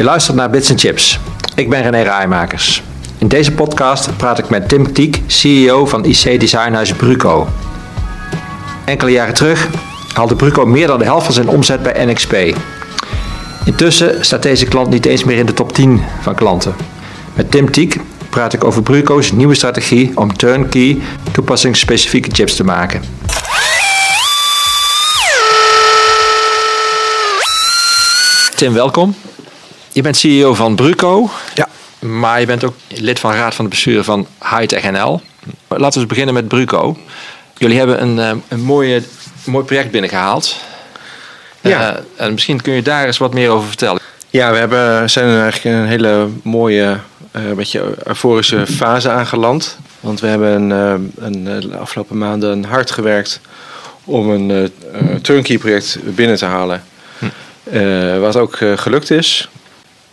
Je luistert naar Bits Chips. Ik ben René Rijmakers. In deze podcast praat ik met Tim Tiek, CEO van IC Designhuis Bruco. Enkele jaren terug haalde Bruco meer dan de helft van zijn omzet bij NXP. Intussen staat deze klant niet eens meer in de top 10 van klanten. Met Tim Tiek praat ik over Bruco's nieuwe strategie om turnkey toepassingsspecifieke chips te maken. Tim, welkom. Je bent CEO van Bruco. Ja. Maar je bent ook lid van de raad van het bestuur van Hightech NL. Laten we eens beginnen met Bruco. Jullie hebben een, eh, een mooie, mooi project binnengehaald. Ja. Uh, en misschien kun je daar eens wat meer over vertellen. Ja, we hebben, zijn eigenlijk een hele mooie, uh, beetje euforische fase aangeland. Want we hebben een, een, de afgelopen maanden hard gewerkt om een turnkey project binnen te halen. Hm. wat ook gelukt is.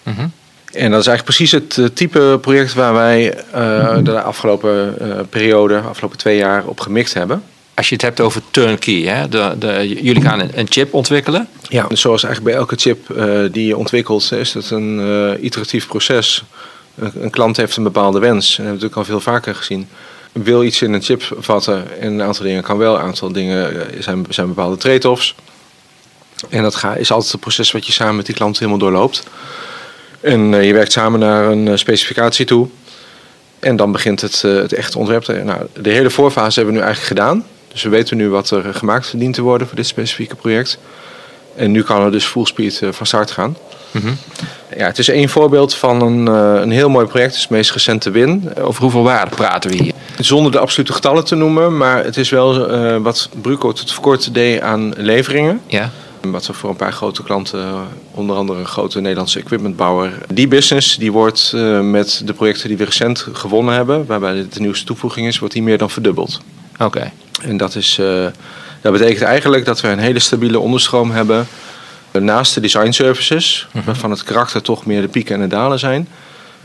Mhm. En dat is eigenlijk precies het type project waar wij uh, de afgelopen uh, periode, afgelopen twee jaar op gemikt hebben. Als je het hebt over turnkey, hè? De, de, jullie gaan een, een, chip ontwikkelen. Ja, dus zoals eigenlijk bij elke chip uh, die je ontwikkelt, is het een iteratief proces. Een, een, klant heeft een bepaalde wens, en dat hebben we natuurlijk al veel vaker gezien. Wil iets in een chip vatten en een aantal dingen kan wel, een aantal dingen zijn, zijn bepaalde trade-offs. En dat is altijd het proces wat je samen met die klant helemaal doorloopt. En uh, je werkt samen naar een uh, specificatie toe. En dan begint het, uh, het echte ontwerp. Nou, de hele voorfase hebben we nu eigenlijk gedaan. Dus we weten nu wat er gemaakt dient te worden voor dit specifieke project. En nu kan er dus full speed van start gaan. Mm -hmm. Ja, het is één voorbeeld van een, een heel mooi project. Het is het meest recente win. Over hoeveel waarde praten we hier? Zonder de absolute getallen te noemen. Maar het is wel wat Bruco tot voor kort deed aan leveringen. Ja. Wat we voor een paar grote klanten, onder andere een grote Nederlandse equipmentbouwer. Die business die wordt uh, met de projecten die we recent gewonnen hebben, waarbij dit de nieuwste toevoeging is, wordt die meer dan verdubbeld. Oké. Okay. En dat, is, uh, dat betekent eigenlijk dat we een hele stabiele onderstroom hebben naast de design services, -hmm. waarvan het karakter toch meer de pieken en de dalen zijn.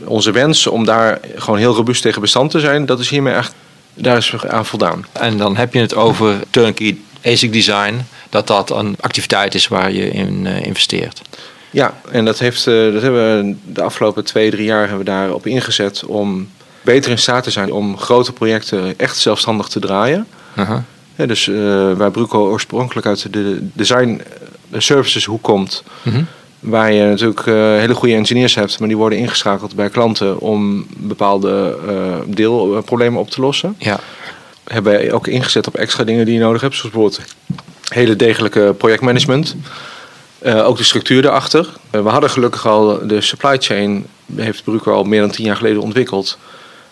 Onze wens om daar gewoon heel robuust tegen bestand te zijn, dat is hiermee echt, daar is aan voldaan. En dan heb je het over turnkey ASIC design, dat dat een activiteit is waar je in uh, investeert. Ja, en dat, heeft, uh, dat hebben we de afgelopen twee, drie jaar hebben we daarop ingezet om beter in staat te zijn om grote projecten echt zelfstandig te draaien. Uh -huh. ja, dus uh, waar Bruco oorspronkelijk uit de design services hoek komt, uh -huh. waar je natuurlijk hele goede engineers hebt, maar die worden ingeschakeld bij klanten om bepaalde deelproblemen op te lossen. Ja hebben wij ook ingezet op extra dingen die je nodig hebt. Zoals bijvoorbeeld hele degelijke projectmanagement. Uh, ook de structuur erachter. Uh, we hadden gelukkig al de supply chain, heeft Bruco al meer dan tien jaar geleden ontwikkeld.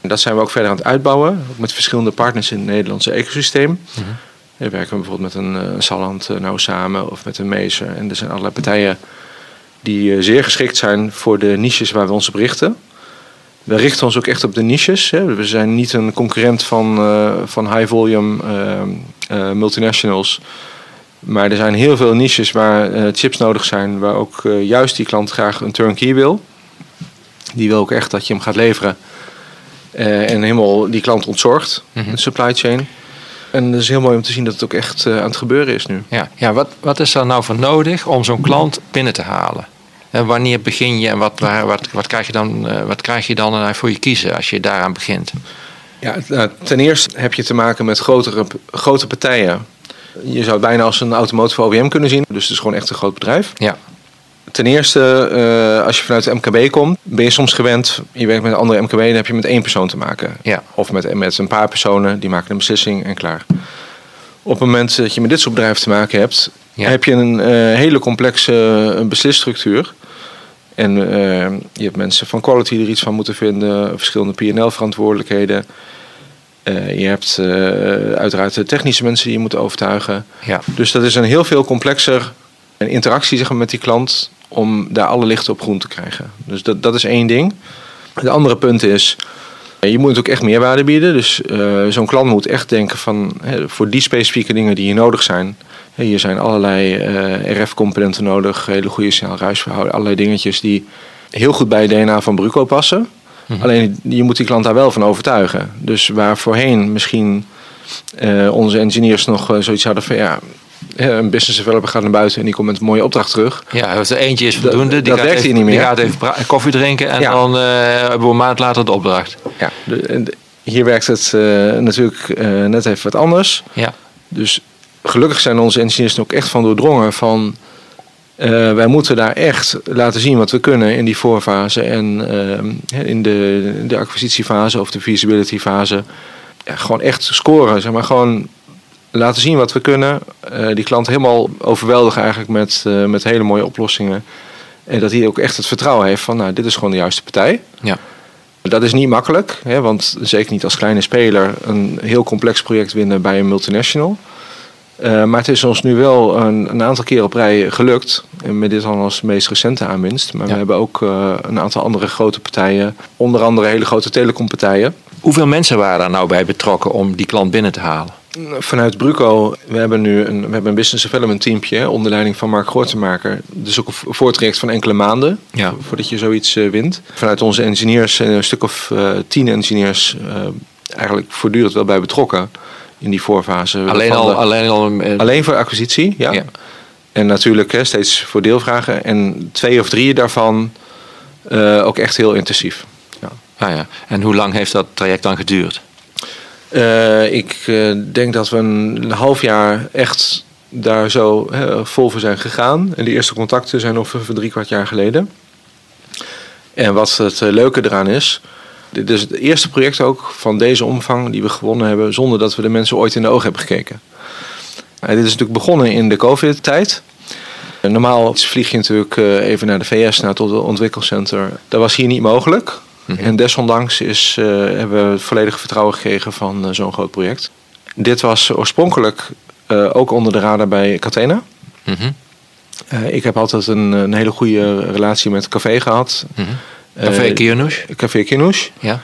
En dat zijn we ook verder aan het uitbouwen. Ook met verschillende partners in het Nederlandse ecosysteem. Mm -hmm. We werken bijvoorbeeld met een uh, Salland nou samen of met een Meester. En er zijn allerlei partijen die zeer geschikt zijn voor de niches waar we ons op richten. We richten ons ook echt op de niches. Hè. We zijn niet een concurrent van, van high volume uh, multinationals. Maar er zijn heel veel niches waar chips nodig zijn, waar ook juist die klant graag een turnkey wil. Die wil ook echt dat je hem gaat leveren en helemaal die klant ontzorgt, mm -hmm. de supply chain. En het is heel mooi om te zien dat het ook echt aan het gebeuren is nu. Ja, ja wat, wat is er nou voor nodig om zo'n klant binnen te halen? En wanneer begin je en wat, wat, wat, krijg je dan, wat krijg je dan voor je kiezen als je daaraan begint? Ja, ten eerste heb je te maken met grotere, grote partijen. Je zou het bijna als een automotive OEM kunnen zien. Dus het is gewoon echt een groot bedrijf. Ja. Ten eerste, uh, als je vanuit de MKB komt, ben je soms gewend. Je werkt met een andere MKB, dan heb je met één persoon te maken. Ja. Of met, met een paar personen, die maken een beslissing en klaar. Op het moment dat je met dit soort bedrijven te maken hebt, ja. heb je een uh, hele complexe beslisstructuur. En uh, je hebt mensen van quality die er iets van moeten vinden, verschillende PL-verantwoordelijkheden. Uh, je hebt uh, uiteraard de technische mensen die je moet overtuigen. Ja. Dus dat is een heel veel complexer interactie zeg maar, met die klant om daar alle lichten op groen te krijgen. Dus dat, dat is één ding. Het andere punt is, je moet ook echt meerwaarde bieden. Dus uh, zo'n klant moet echt denken van hè, voor die specifieke dingen die hier nodig zijn. Hè, hier zijn allerlei RF-componenten nodig, hele goede snelruisverhouding, allerlei dingetjes die heel goed bij het DNA van Bruco passen. -hmm. Alleen je moet die klant daar wel van overtuigen. Dus waar voorheen misschien uh, onze engineers nog zoiets hadden van ja, hè, een business developer gaat naar buiten en die komt met een mooie opdracht terug. Ja, als er eentje is voldoende. die dat gaat werkt even, hier niet meer. Die gaat even koffie drinken en Ja. dan eh, hebben we een maand later de opdracht. Ja, de- en de- hier werkt het eh, natuurlijk eh, net even wat anders. Ja, Dus gelukkig zijn onze engineers er ook echt van doordrongen van... eh, wij moeten daar echt laten zien wat we kunnen in die voorfase en eh, in de, de acquisitiefase of de feasibility fase. Ja, gewoon echt scoren, zeg maar. Gewoon laten zien wat we kunnen. Eh, die klant helemaal overweldigen eigenlijk met, met hele mooie oplossingen. En dat hij ook echt het vertrouwen heeft van, nou, dit is gewoon de juiste partij. ja. Dat is niet makkelijk, hè, want zeker niet als kleine speler een heel complex project winnen bij een multinational. Eh, maar het is ons nu wel een, een aantal keer op rij gelukt. En met dit dan als meest recente aanwinst. Maar Ja. we hebben ook eh, een aantal andere grote partijen. Onder andere hele grote telecompartijen. Hoeveel mensen waren daar nou bij betrokken om die klant binnen te halen? Vanuit Bruco, we hebben nu een, we hebben een business development teampje hè, onder leiding van Mark Groortemaker. Dus ook een voortraject van enkele maanden Ja. voordat je zoiets eh, wint. Vanuit onze engineers zijn er een stuk of tien engineers eigenlijk voortdurend wel bij betrokken in die voorfase. Alleen al, de- alleen al alleen voor acquisitie, ja. Ja. En natuurlijk hè, steeds voor deelvragen. En twee of drie daarvan eh, ook echt heel intensief. Ja. Ah ja. En hoe lang heeft dat traject dan geduurd? Eh, ik eh, denk dat we een half jaar echt daar zo vol voor zijn gegaan. En de eerste contacten zijn ongeveer drie kwart jaar geleden. En wat het leuke eraan is... Dit is het eerste project ook van deze omvang die we gewonnen hebben... zonder dat we de mensen ooit in de ogen hebben gekeken. Eh, dit is natuurlijk begonnen in de covid-tijd. En Normaal vlieg je natuurlijk eh, even naar de VS, naar het ontwikkelcentrum. Dat was hier niet mogelijk. En desondanks is, eh, hebben we het volledige vertrouwen gekregen van eh, zo'n groot project. Dit was oorspronkelijk eh, ook onder de radar bij Catena. Mhm. Eh, ik heb altijd een, een hele goede relatie met Café gehad. Mhm. Café Eh, Kianush? Café Kinouche. Ja.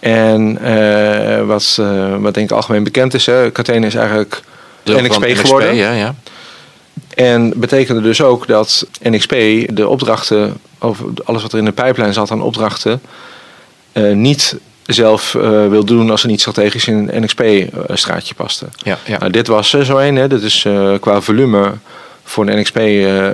En eh, wat, eh, wat denk ik algemeen bekend is, hè, Catena is eigenlijk Deel NXP geworden. Ja, ja. En betekende dus ook dat NXP de opdrachten, of alles wat er in de pijplijn zat aan opdrachten, niet zelf eh, wil doen als er niet strategisch in een NXP-straatje paste. ja, ja. Nou, dit was zo een. Hè. Dit is qua volume voor een NXP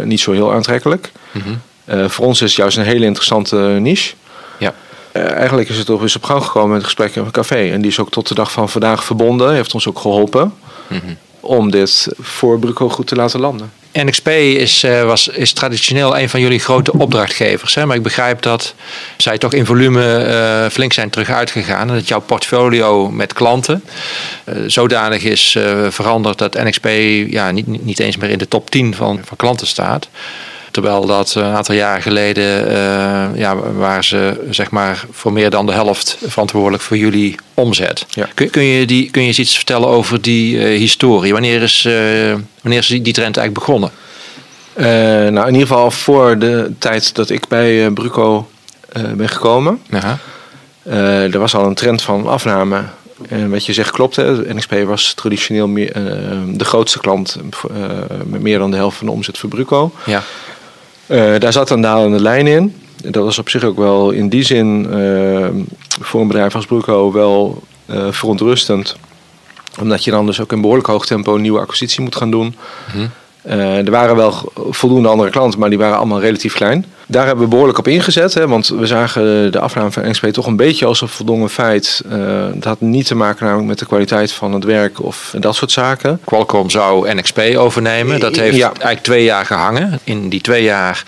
niet zo heel aantrekkelijk. Mhm. Eh, voor ons is het juist een hele interessante niche. ja. Eh, eigenlijk is het toch eens op gang gekomen met gesprekken met Café. En die is ook tot de dag van vandaag verbonden. Heeft ons ook geholpen Mhm. om dit voor Bruco goed te laten landen. NXP is, eh, was, is traditioneel een van jullie grote opdrachtgevers. Hè? Maar ik begrijp dat zij toch in volume eh, flink zijn terug uitgegaan. En dat jouw portfolio met klanten eh, zodanig is eh, veranderd dat NXP ja, niet, niet- niet eens meer in de top 10 van, van klanten staat. Terwijl dat een aantal jaren geleden eh, ja, waren ze zeg maar, voor meer dan de helft verantwoordelijk voor jullie omzet. Ja. Kun, kun, je die, kun je eens iets vertellen over die eh, historie? Wanneer is, eh, wanneer is die, die trend eigenlijk begonnen? Nou, in ieder geval voor de tijd dat ik bij Bruco ben gekomen. Er was al een trend van afname. En wat je zegt klopt. Hè. NXP was traditioneel meer, de grootste klant. met meer dan de helft van de omzet voor Bruco. Ja. Eh, daar zat een dalende lijn in. Dat was op zich ook wel in die zin eh, voor een bedrijf als Bruco wel eh, verontrustend. Omdat je dan dus ook in behoorlijk hoog tempo een nieuwe acquisitie moet gaan doen. Mhm. Er waren wel voldoende andere klanten, maar die waren allemaal relatief klein. Daar hebben we behoorlijk op ingezet, hè, want we zagen de afname van NXP toch een beetje als een voldongen feit. Eh dat had niet te maken namelijk met de kwaliteit van het werk of dat soort zaken. Qualcomm zou NXP overnemen. Dat heeft Ja. eigenlijk twee jaar gehangen. In die twee jaar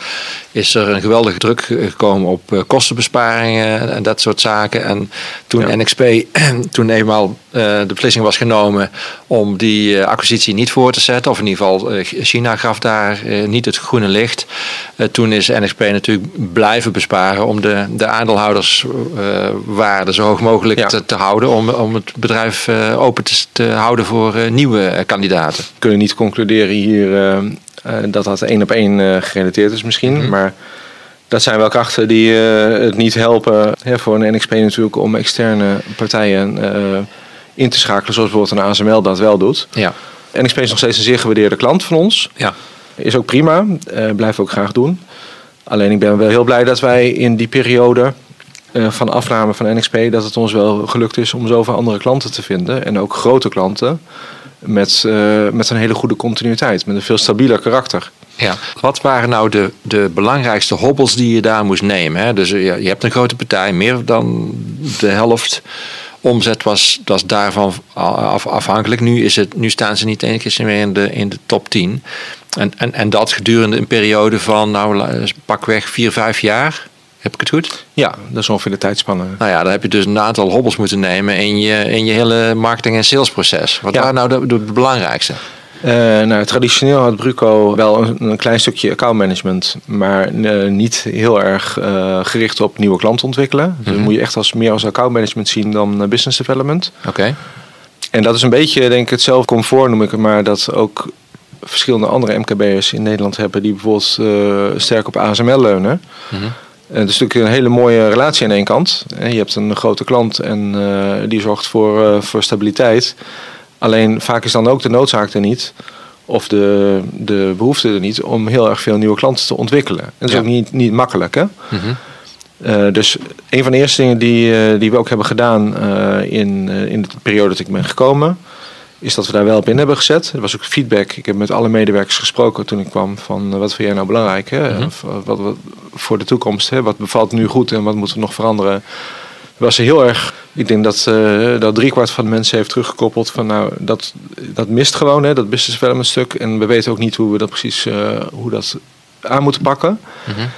is er een geweldige druk gekomen op eh, kostenbesparingen en dat soort zaken. En toen Ja. NXP, toen eenmaal eh, de beslissing was genomen om die acquisitie niet voor te zetten, of in ieder geval China gaf daar niet het groene licht. Toen is NXP natuurlijk blijven besparen om de, de aandeelhouderswaarde zo hoog mogelijk Ja. te, te houden. Om, om het bedrijf eh, open te, te houden voor eh, nieuwe eh, kandidaten. We kunnen niet concluderen hier dat dat één op één gerelateerd is misschien. Maar dat zijn wel krachten die het niet helpen hè, voor een NXP natuurlijk om externe partijen in te schakelen. Zoals bijvoorbeeld een ASML dat wel doet. Ja. NXP is nog steeds een zeer gewaardeerde klant van ons. Ja. Is ook prima, blijven we ook graag doen. Alleen ik ben wel heel blij dat wij in die periode eh, van afname van NXP... dat het ons wel gelukt is om zoveel andere klanten te vinden. En ook grote klanten. met, eh, met een hele goede continuïteit, met een veel stabieler karakter. Ja. Wat waren nou de, de belangrijkste hobbels die je daar moest nemen? Hè? Dus je, je hebt een grote partij, meer dan de helft omzet was, was daarvan af, afhankelijk. Nu, is het, nu staan ze niet één keer meer in de, in de top 10. En, en, en dat gedurende een periode van, nou, pakweg vier, vijf jaar. Heb ik het goed? Ja, dat is ongeveer de tijdspanne. Nou ja, dan heb je dus een aantal hobbels moeten nemen in je, in je hele marketing- en salesproces. Wat waren nou de, de belangrijkste? Uh, nou, traditioneel had Bruco wel een, een klein stukje accountmanagement, maar uh, niet heel erg uh, gericht op nieuwe klanten ontwikkelen. Mm -hmm. Dus moet je echt als, meer als accountmanagement zien dan business development. Oké. Okay. En dat is een beetje, denk ik, hetzelfde comfort noem ik het maar, dat ook verschillende andere MKB'ers in Nederland hebben die bijvoorbeeld sterk op ASML leunen. Mm -hmm. Het is natuurlijk een hele mooie relatie aan één kant. Je hebt een grote klant en die zorgt voor, voor stabiliteit. Alleen vaak is dan ook de noodzaak er niet, of de, de behoefte er niet, om heel erg veel nieuwe klanten te ontwikkelen. En dat is ja. ook niet, niet makkelijk. Hè? Mm -hmm. uh, dus een van de eerste dingen die, die we ook hebben gedaan uh, in, in de periode dat ik ben gekomen, is dat we daar wel op in hebben gezet. Er was ook feedback. Ik heb met alle medewerkers gesproken toen ik kwam van wat vind jij nou belangrijk hè? Mm -hmm. wat, wat, voor de toekomst? Hè? Wat bevalt nu goed en wat moeten we nog veranderen? was heel erg. Ik denk dat, uh, dat driekwart van de mensen heeft teruggekoppeld van nou, dat, dat mist gewoon, hè, dat business development stuk. En we weten ook niet hoe we dat precies uh, hoe dat aan moeten pakken. Mm -hmm.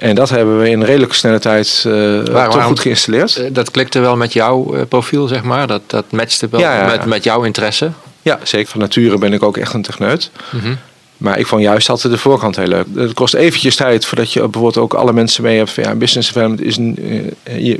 En dat hebben we in redelijk snelle tijd uh, Waar, toch goed geïnstalleerd. Dat klikte wel met jouw profiel, zeg maar. Dat, dat matchte wel ja, ja. Met, met jouw interesse. Ja, zeker. Van nature ben ik ook echt een techneut. Mm -hmm. Maar ik vond juist altijd de voorkant heel leuk. Het kost eventjes tijd voordat je bijvoorbeeld ook alle mensen mee hebt. Van, ja, business development is een,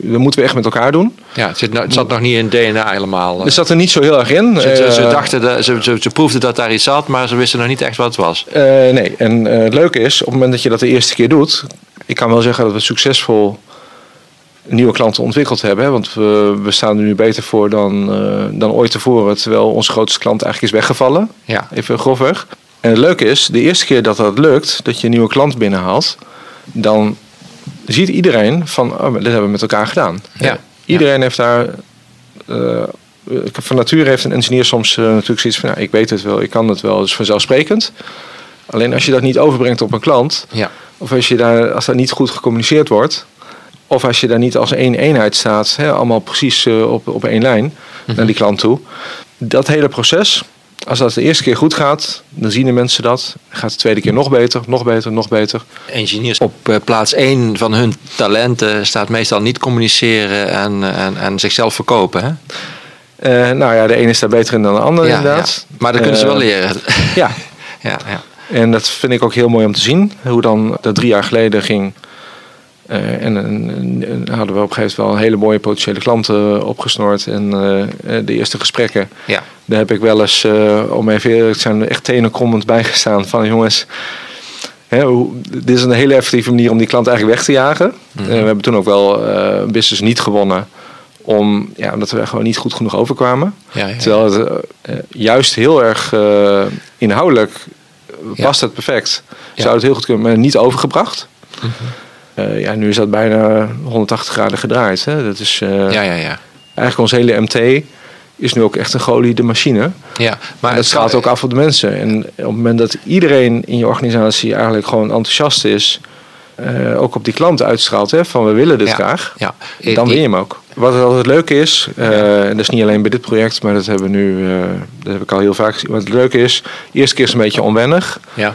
dat moeten we echt met elkaar doen. Ja, het, zit, het zat nog niet in DNA helemaal. Het zat er niet zo heel erg in. Ze, ze, ze dachten, dat, ze, ze, ze, proefden dat daar iets zat, maar ze wisten nog niet echt wat het was. Uh, nee, en uh, het leuke is, op het moment dat je dat de eerste keer doet. Ik kan wel zeggen dat we succesvol nieuwe klanten ontwikkeld hebben. Hè, want we, we staan er nu beter voor dan, dan ooit tevoren. Terwijl onze grootste klant eigenlijk is weggevallen. Ja. Even grofweg. En het leuke is, de eerste keer dat dat lukt, dat je een nieuwe klant binnenhaalt, dan ziet iedereen van, oh, dit hebben we met elkaar gedaan. Ja. Iedereen ja. heeft daar, uh, van nature heeft een engineer soms uh, natuurlijk zoiets van, nou, ik weet het wel, ik kan het wel, dus vanzelfsprekend. Alleen als je dat niet overbrengt op een klant, ja. Of als, je daar, als dat niet goed gecommuniceerd wordt, of als je daar niet als één eenheid staat, hè, allemaal precies uh, op, op één lijn mm -hmm. naar die klant toe, dat hele proces, als dat de eerste keer goed gaat, dan zien de mensen dat. Gaat de tweede keer nog beter, nog beter, nog beter. Engineers op uh, plaats 1 van hun talenten staat meestal niet communiceren en, en, en zichzelf verkopen. Hè? Uh, nou ja, de ene is daar beter in dan de ander, ja, inderdaad. Ja. Maar dat kunnen ze wel leren. ja. ja, ja. En dat vind ik ook heel mooi om te zien. Hoe dan dat drie jaar geleden ging. Uh, en, en, en, hadden we op een gegeven moment wel hele mooie potentiële klanten opgesnoord. En uh, de eerste gesprekken, ja. daar heb ik wel eens, uh, om even eerlijk te zijn, echt tenenkrommend bijgestaan. Van jongens, hè, hoe, dit is een hele effectieve manier om die klant eigenlijk weg te jagen. Mm -hmm. we hebben toen ook wel business niet gewonnen. Om, ja, omdat we gewoon niet goed genoeg overkwamen. Ja, ja. Terwijl het juist heel erg inhoudelijk past het perfect. Zou het heel goed kunnen, maar niet overgebracht. Mm -hmm. Uh, ja, nu is dat bijna 180 graden gedraaid. Hè? Dat is, uh, ja, ja, ja. Eigenlijk ons hele MT is nu ook echt een geoliede machine. Ja, maar het gaat ook af op de mensen. En op het moment dat iedereen in je organisatie eigenlijk gewoon enthousiast is, uh, ook op die klant uitstraalt, hè, van we willen dit ja, graag, ja. dan win je hem ook. Wat altijd leuk is, uh, en dat is niet alleen bij dit project, maar dat hebben we nu, uh, dat heb ik al heel vaak gezien. Wat het leuke is, de eerste keer is het een beetje onwennig. Ja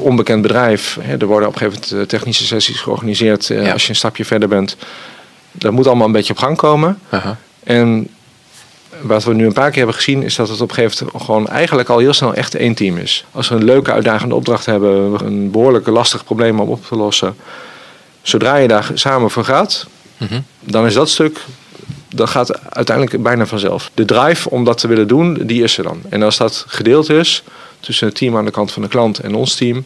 onbekend bedrijf. Er worden op een gegeven moment technische sessies georganiseerd ja. als je een stapje verder bent. Dat moet allemaal een beetje op gang komen. En wat we nu een paar keer hebben gezien, is dat het op een gegeven moment gewoon eigenlijk al heel snel echt één team is. Als we een leuke, uitdagende opdracht hebben, een behoorlijk lastig probleem om op te lossen. Zodra je daar samen voor gaat, mm -hmm. dan is dat stuk dat gaat uiteindelijk bijna vanzelf. De drive om dat te willen doen, die is er dan. En als dat gedeeld is tussen het team aan de kant van de klant en ons team,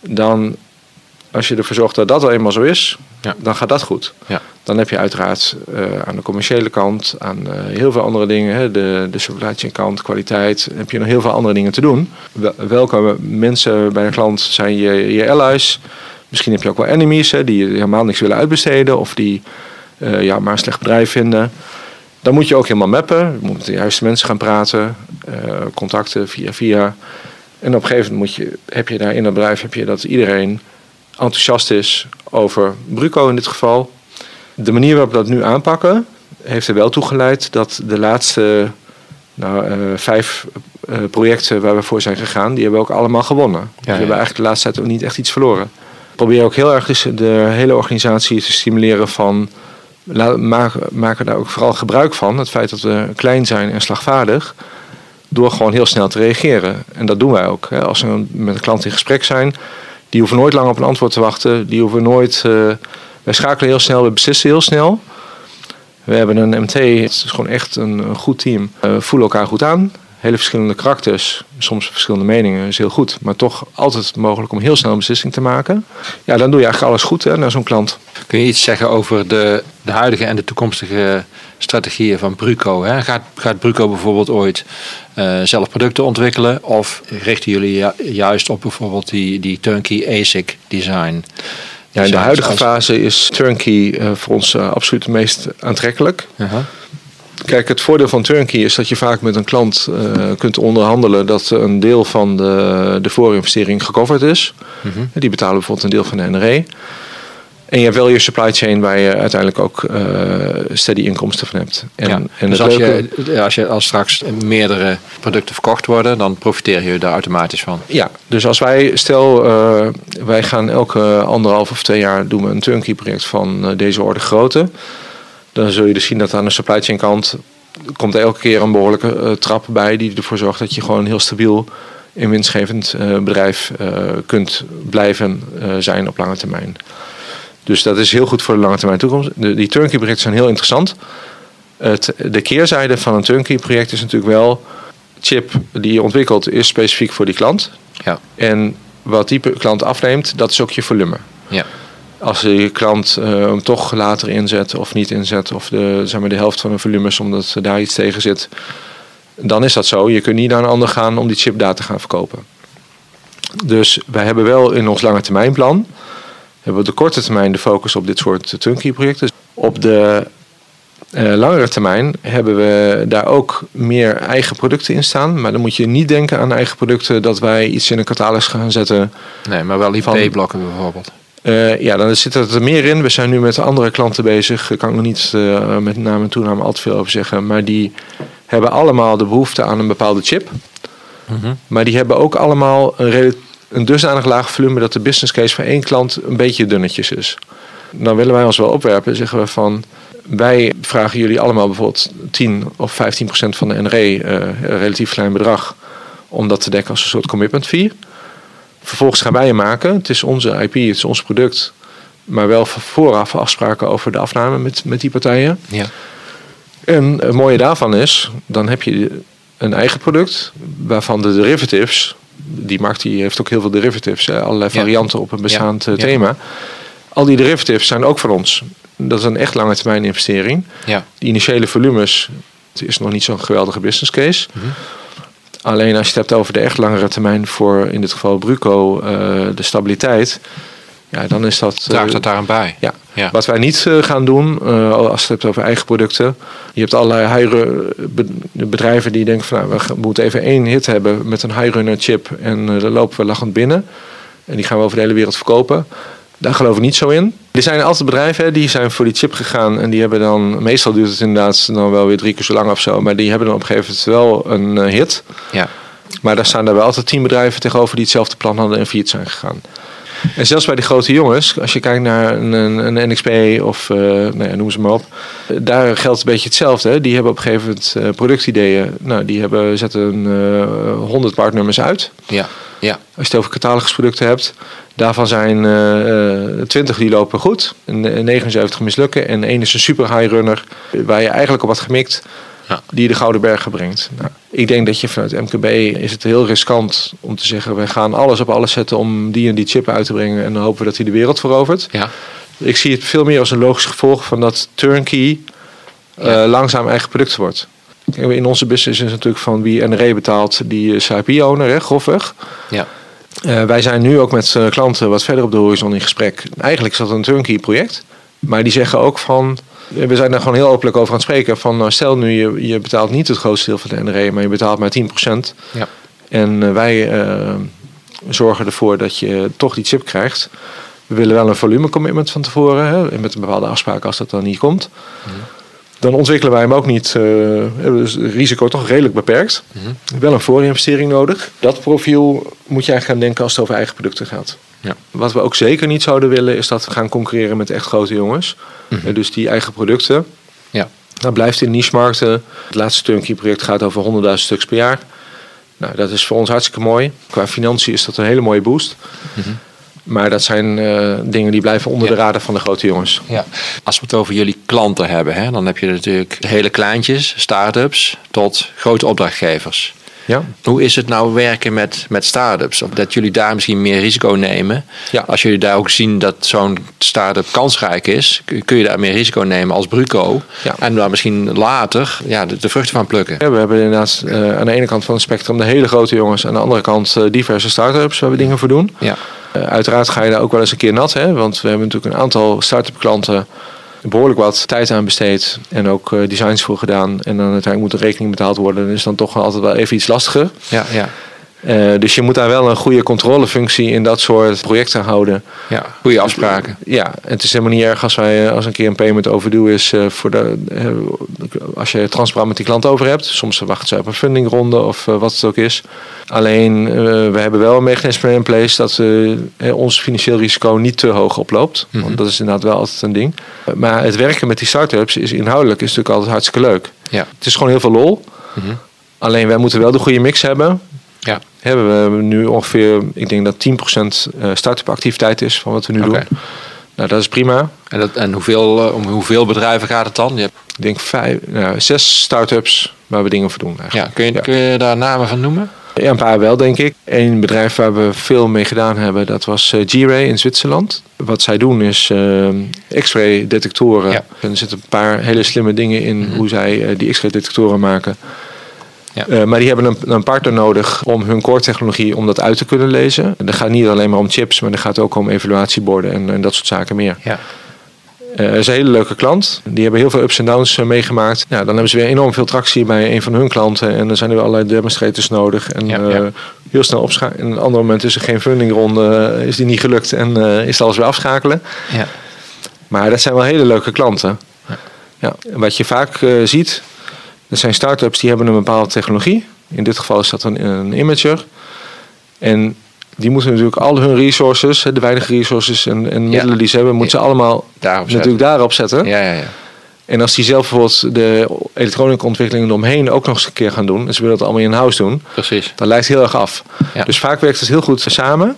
dan als je ervoor zorgt dat dat al eenmaal zo is, ja. dan gaat dat goed. Ja. Dan heb je uiteraard uh, aan de commerciële kant, aan uh, heel veel andere dingen, hè, de, de supply chain kant, kwaliteit, heb je nog heel veel andere dingen te doen. Welke mensen bij de klant zijn je, je allies? Misschien heb je ook wel enemies hè, die helemaal niks willen uitbesteden of die uh, ja, maar een slecht bedrijf vinden. Dan moet je ook helemaal mappen. Je moet met de juiste mensen gaan praten. eh, contacten via via. En op een gegeven moment moet je, heb je daar in dat bedrijf heb je dat iedereen enthousiast is over Bruco in dit geval. De manier waarop we dat nu aanpakken heeft er wel toe geleid dat de laatste nou, eh, vijf eh, projecten waar we voor zijn gegaan, die hebben we ook allemaal gewonnen. Dus we ja. hebben eigenlijk de laatste tijd ook niet echt iets verloren. We proberen ook heel erg dus de hele organisatie te stimuleren van maken, maken daar ook vooral gebruik van. Het feit dat we klein zijn en slagvaardig. Door gewoon heel snel te reageren. En dat doen wij ook. Als we met een klant in gesprek zijn, die hoeven nooit lang op een antwoord te wachten. Die hoeven nooit. eh, wij schakelen heel snel, we beslissen heel snel. We hebben een MT, het is gewoon echt een, een goed team. We voelen elkaar goed aan. Hele verschillende karakters, soms verschillende meningen, is heel goed. Maar toch altijd mogelijk om heel snel een beslissing te maken. Ja, dan doe je eigenlijk alles goed hè, naar zo'n klant. Kun je iets zeggen over de, de huidige en de toekomstige strategieën van Bruco? Hè? Gaat, gaat Bruco bijvoorbeeld ooit eh, zelf producten ontwikkelen? Of richten jullie ju- juist op bijvoorbeeld die, die turnkey ASIC design? Ja, in de huidige fase is turnkey eh, voor ons eh, absoluut het meest aantrekkelijk. Aha. Kijk, het voordeel van turnkey is dat je vaak met een klant eh, kunt onderhandelen dat een deel van de, de voorinvestering gecoverd is. Mhm. Die betalen bijvoorbeeld een deel van de NRE. En je hebt wel je supply chain waar je uiteindelijk ook eh, steady inkomsten van hebt. En, ja. en dus als leuke- je, als je als straks meerdere producten verkocht worden, dan profiteer je daar automatisch van. Ja, dus als wij, stel, eh, wij gaan elke anderhalf of twee jaar doen we een turnkey project van deze orde grootte. Dan zul je dus zien dat aan de supply chain kant komt elke keer een behoorlijke eh, trap bij die ervoor zorgt dat je gewoon een heel stabiel en winstgevend eh, bedrijf eh, kunt blijven zijn op lange termijn. Dus dat is heel goed voor de lange termijn toekomst. De, die turnkey projecten zijn heel interessant. Het, de keerzijde van een turnkey project is natuurlijk wel chip die je ontwikkelt is specifiek voor die klant. Ja. En wat die klant afneemt, dat is ook je volume. Ja. Als je klant eh, hem toch later inzet of niet inzet, of de, zeg maar de helft van de volumes omdat daar iets tegen zit, dan is dat zo. Je kunt niet naar een ander gaan om die chip daar te gaan verkopen. Dus wij hebben wel in ons lange termijnplan, hebben we op de korte termijn de focus op dit soort turnkey projecten. Op de eh, langere termijn hebben we daar ook meer eigen producten in staan. Maar dan moet je niet denken aan eigen producten dat wij iets in een catalogus gaan zetten. Nee, maar wel IP-blokken bijvoorbeeld. Eh, ja, dan zit er meer in. We zijn nu met andere klanten bezig. Daar kan ik nog niet eh, met naam en toename al te veel over zeggen. Maar die hebben allemaal de behoefte aan een bepaalde chip. Mhm. Maar die hebben ook allemaal een, een dusdanig laag volume dat de business case van één klant een beetje dunnetjes is. Dan willen wij ons wel opwerpen. Zeggen we van wij vragen jullie allemaal bijvoorbeeld 10 of 15 procent van de NRE, eh, een relatief klein bedrag, om dat te dekken als een soort commitment fee. Vervolgens gaan wij je maken. Het is onze IP, het is ons product. Maar wel vooraf afspraken over de afname met, met die partijen. Ja. En het mooie daarvan is, dan heb je een eigen product waarvan de derivatives, die markt die heeft ook heel veel derivatives, allerlei Ja. varianten op een bestaand Ja. eh, thema. Al die derivatives zijn ook van ons. Dat is een echt lange termijn investering. Ja. Die initiële volumes, het is nog niet zo'n geweldige business case. Mhm. Alleen als je het hebt over de echt langere termijn voor in dit geval Bruco, eh, de stabiliteit, ja, dan is dat. eh, Draagt dat daaraan bij? ja. Ja. Wat wij niet eh, gaan doen, eh, als je het hebt over eigen producten. Je hebt allerlei high be- bedrijven die denken van nou, we moeten even één hit hebben met een high runner chip. En eh daar lopen we lachend binnen. En die gaan we over de hele wereld verkopen. Daar geloof ik niet zo in. Er zijn altijd bedrijven hè, die zijn voor die chip gegaan. En die hebben dan, meestal duurt het inderdaad dan wel weer drie keer zo lang of zo. Maar die hebben dan op een gegeven moment wel een eh, hit. Ja. Maar daar staan er wel altijd tien bedrijven tegenover die hetzelfde plan hadden en failliet zijn gegaan. En zelfs bij die grote jongens, als je kijkt naar een, een, een NXP of eh, nou ja, noem ze maar op. Daar geldt een beetje hetzelfde. Hè. Die hebben op een gegeven moment eh, productideeën. Nou, die hebben, zetten 100 partnummers uit. Ja. Ja. Als je het over catalogusproducten hebt. Daarvan zijn eh, 20 die lopen goed. En eh, 79 mislukken. En één is een super high runner. Waar je eigenlijk op had gemikt. Ja. Die je de Gouden Bergen brengt. Nou, ik denk dat je vanuit MKB is het heel riskant om te zeggen. We gaan alles op alles zetten om die en die chip uit te brengen. En dan hopen we dat hij de wereld verovert. Ja. Ik zie het veel meer als een logisch gevolg van dat turnkey eh, langzaam eigen product wordt. In onze business is het natuurlijk van wie NRE betaalt, die is IP-owner, grofweg. Ja. Eh, wij zijn nu ook met eh, klanten wat verder op de horizon in gesprek. Eigenlijk is dat een turnkey project. Maar die zeggen ook van, We zijn daar gewoon heel openlijk over aan het spreken. Van, nou, stel nu, je, je betaalt niet het grootste deel van de NRE, maar je betaalt maar 10%. Ja. En wij uh, zorgen ervoor dat je toch die chip krijgt. We willen wel een volumecommitment van tevoren. Hè, met een bepaalde afspraak als dat dan niet komt. -hmm. Dan ontwikkelen wij hem ook niet. Uh, dus het risico toch redelijk beperkt. Mm -hmm. Wel een voorinvestering nodig. Dat profiel moet je eigenlijk gaan denken als het over eigen producten gaat. Ja. Wat we ook zeker niet zouden willen, is dat we gaan concurreren met echt grote jongens. Mm -hmm. Dus die eigen producten. Ja. Dat blijft in niche-markten. Het laatste turnkey-project gaat over 100.000 stuks per jaar. Nou, dat is voor ons hartstikke mooi. Qua financiën is dat een hele mooie boost. Mm -hmm. Maar dat zijn uh, dingen die blijven onder Ja. de radar van de grote jongens. Ja. Als we het over jullie klanten hebben, hè, dan heb je natuurlijk de hele kleintjes, start-ups, tot grote opdrachtgevers. Ja. Hoe is het nou werken met, met start-ups? Dat jullie daar misschien meer risico nemen? Ja. Als jullie daar ook zien dat zo'n start-up kansrijk is, kun je daar meer risico nemen als Bruco. Ja. En daar misschien later ja, de, de vruchten van plukken. Ja, we hebben inderdaad uh, aan de ene kant van het spectrum de hele grote jongens. Aan de andere kant uh, diverse start-ups waar we dingen voor doen. Ja. Uh, uiteraard ga je daar ook wel eens een keer nat. Hè? Want we hebben natuurlijk een aantal start-up klanten behoorlijk wat tijd aan besteed. En ook uh, designs voor gedaan. En dan uiteindelijk moet de rekening betaald worden. Dan is dan toch altijd wel even iets lastiger. Ja, ja. Uh, dus je moet daar wel een goede controlefunctie in dat soort projecten houden. Ja, goede afspraken. Ja, het is helemaal niet erg als wij als een keer een payment overdue is uh, voor de, uh, als je transparant met die klant over hebt. Soms wachten ze op een fundingronde of wat het ook is. Alleen we hebben wel een mechanisme in place dat ons financieel risico niet te hoog oploopt. Mm -hmm. Want dat is inderdaad wel altijd een ding. Maar het werken met die start-ups is inhoudelijk is natuurlijk altijd hartstikke leuk. Ja. Het is gewoon heel veel lol. Mm -hmm. Alleen wij moeten wel de goede mix hebben. Hebben we nu ongeveer, ik denk dat 10% start-up activiteit is van wat we nu okay. doen. Nou, dat is prima. En, dat, en hoeveel, om hoeveel bedrijven gaat het dan? Je hebt... Ik denk vijf, nou, zes start-ups waar we dingen voor doen. Eigenlijk. Ja, kun, je, ja. kun je daar namen van noemen? Ja, een paar wel, denk ik. Eén bedrijf waar we veel mee gedaan hebben, dat was uh, G-Ray in Zwitserland. Wat zij doen is uh, X-ray detectoren. Ja. En er zitten een paar hele slimme dingen in mm -hmm. hoe zij uh, die X-ray detectoren maken. Ja. Uh, maar die hebben een, een, partner nodig om hun core technologie om dat uit te kunnen lezen. En dat gaat niet alleen maar om chips, maar dat gaat ook om evaluatieborden en, en dat soort zaken meer. Ja. Uh, is een hele leuke klant. Die hebben heel veel ups en downs uh, meegemaakt. Ja, dan hebben ze weer enorm veel tractie bij een van hun klanten. En dan zijn er weer allerlei demonstrators nodig. En ja, uh, heel snel opschakelen. En een ander moment is er geen fundingronde. is die niet gelukt en is alles weer afschakelen. Ja. Maar dat zijn wel hele leuke klanten. Ja. Ja. Wat je vaak ziet, dat zijn start-ups die hebben een bepaalde technologie. In dit geval is dat een, een imager. En die moeten natuurlijk al hun resources, de weinige resources en, en middelen ja. die ze hebben, moeten ze allemaal daarop natuurlijk daarop zetten. Ja, ja, ja. En als die zelf bijvoorbeeld de elektronische ontwikkelingen eromheen ook nog eens een keer gaan doen, en ze willen dat allemaal in-house doen, Precies. dan lijkt het heel erg af. Dus vaak werkt het heel goed samen.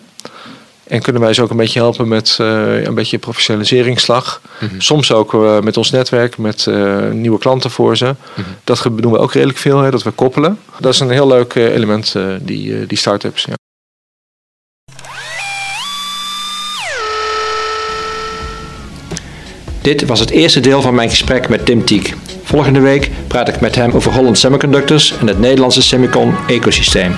En kunnen wij ze ook een beetje helpen met uh, een beetje professionaliseringsslag. Mm -hmm. Soms ook uh, met ons netwerk, met uh, nieuwe klanten voor ze. Mm -hmm. Dat doen we ook redelijk veel, hè, dat we koppelen. Dat is een heel leuk element, die, die start-ups. Ja. Dit was het eerste deel van mijn gesprek met Tim Tiek. Volgende week praat ik met hem over Holland Semiconductors en het Nederlandse semicon-ecosysteem.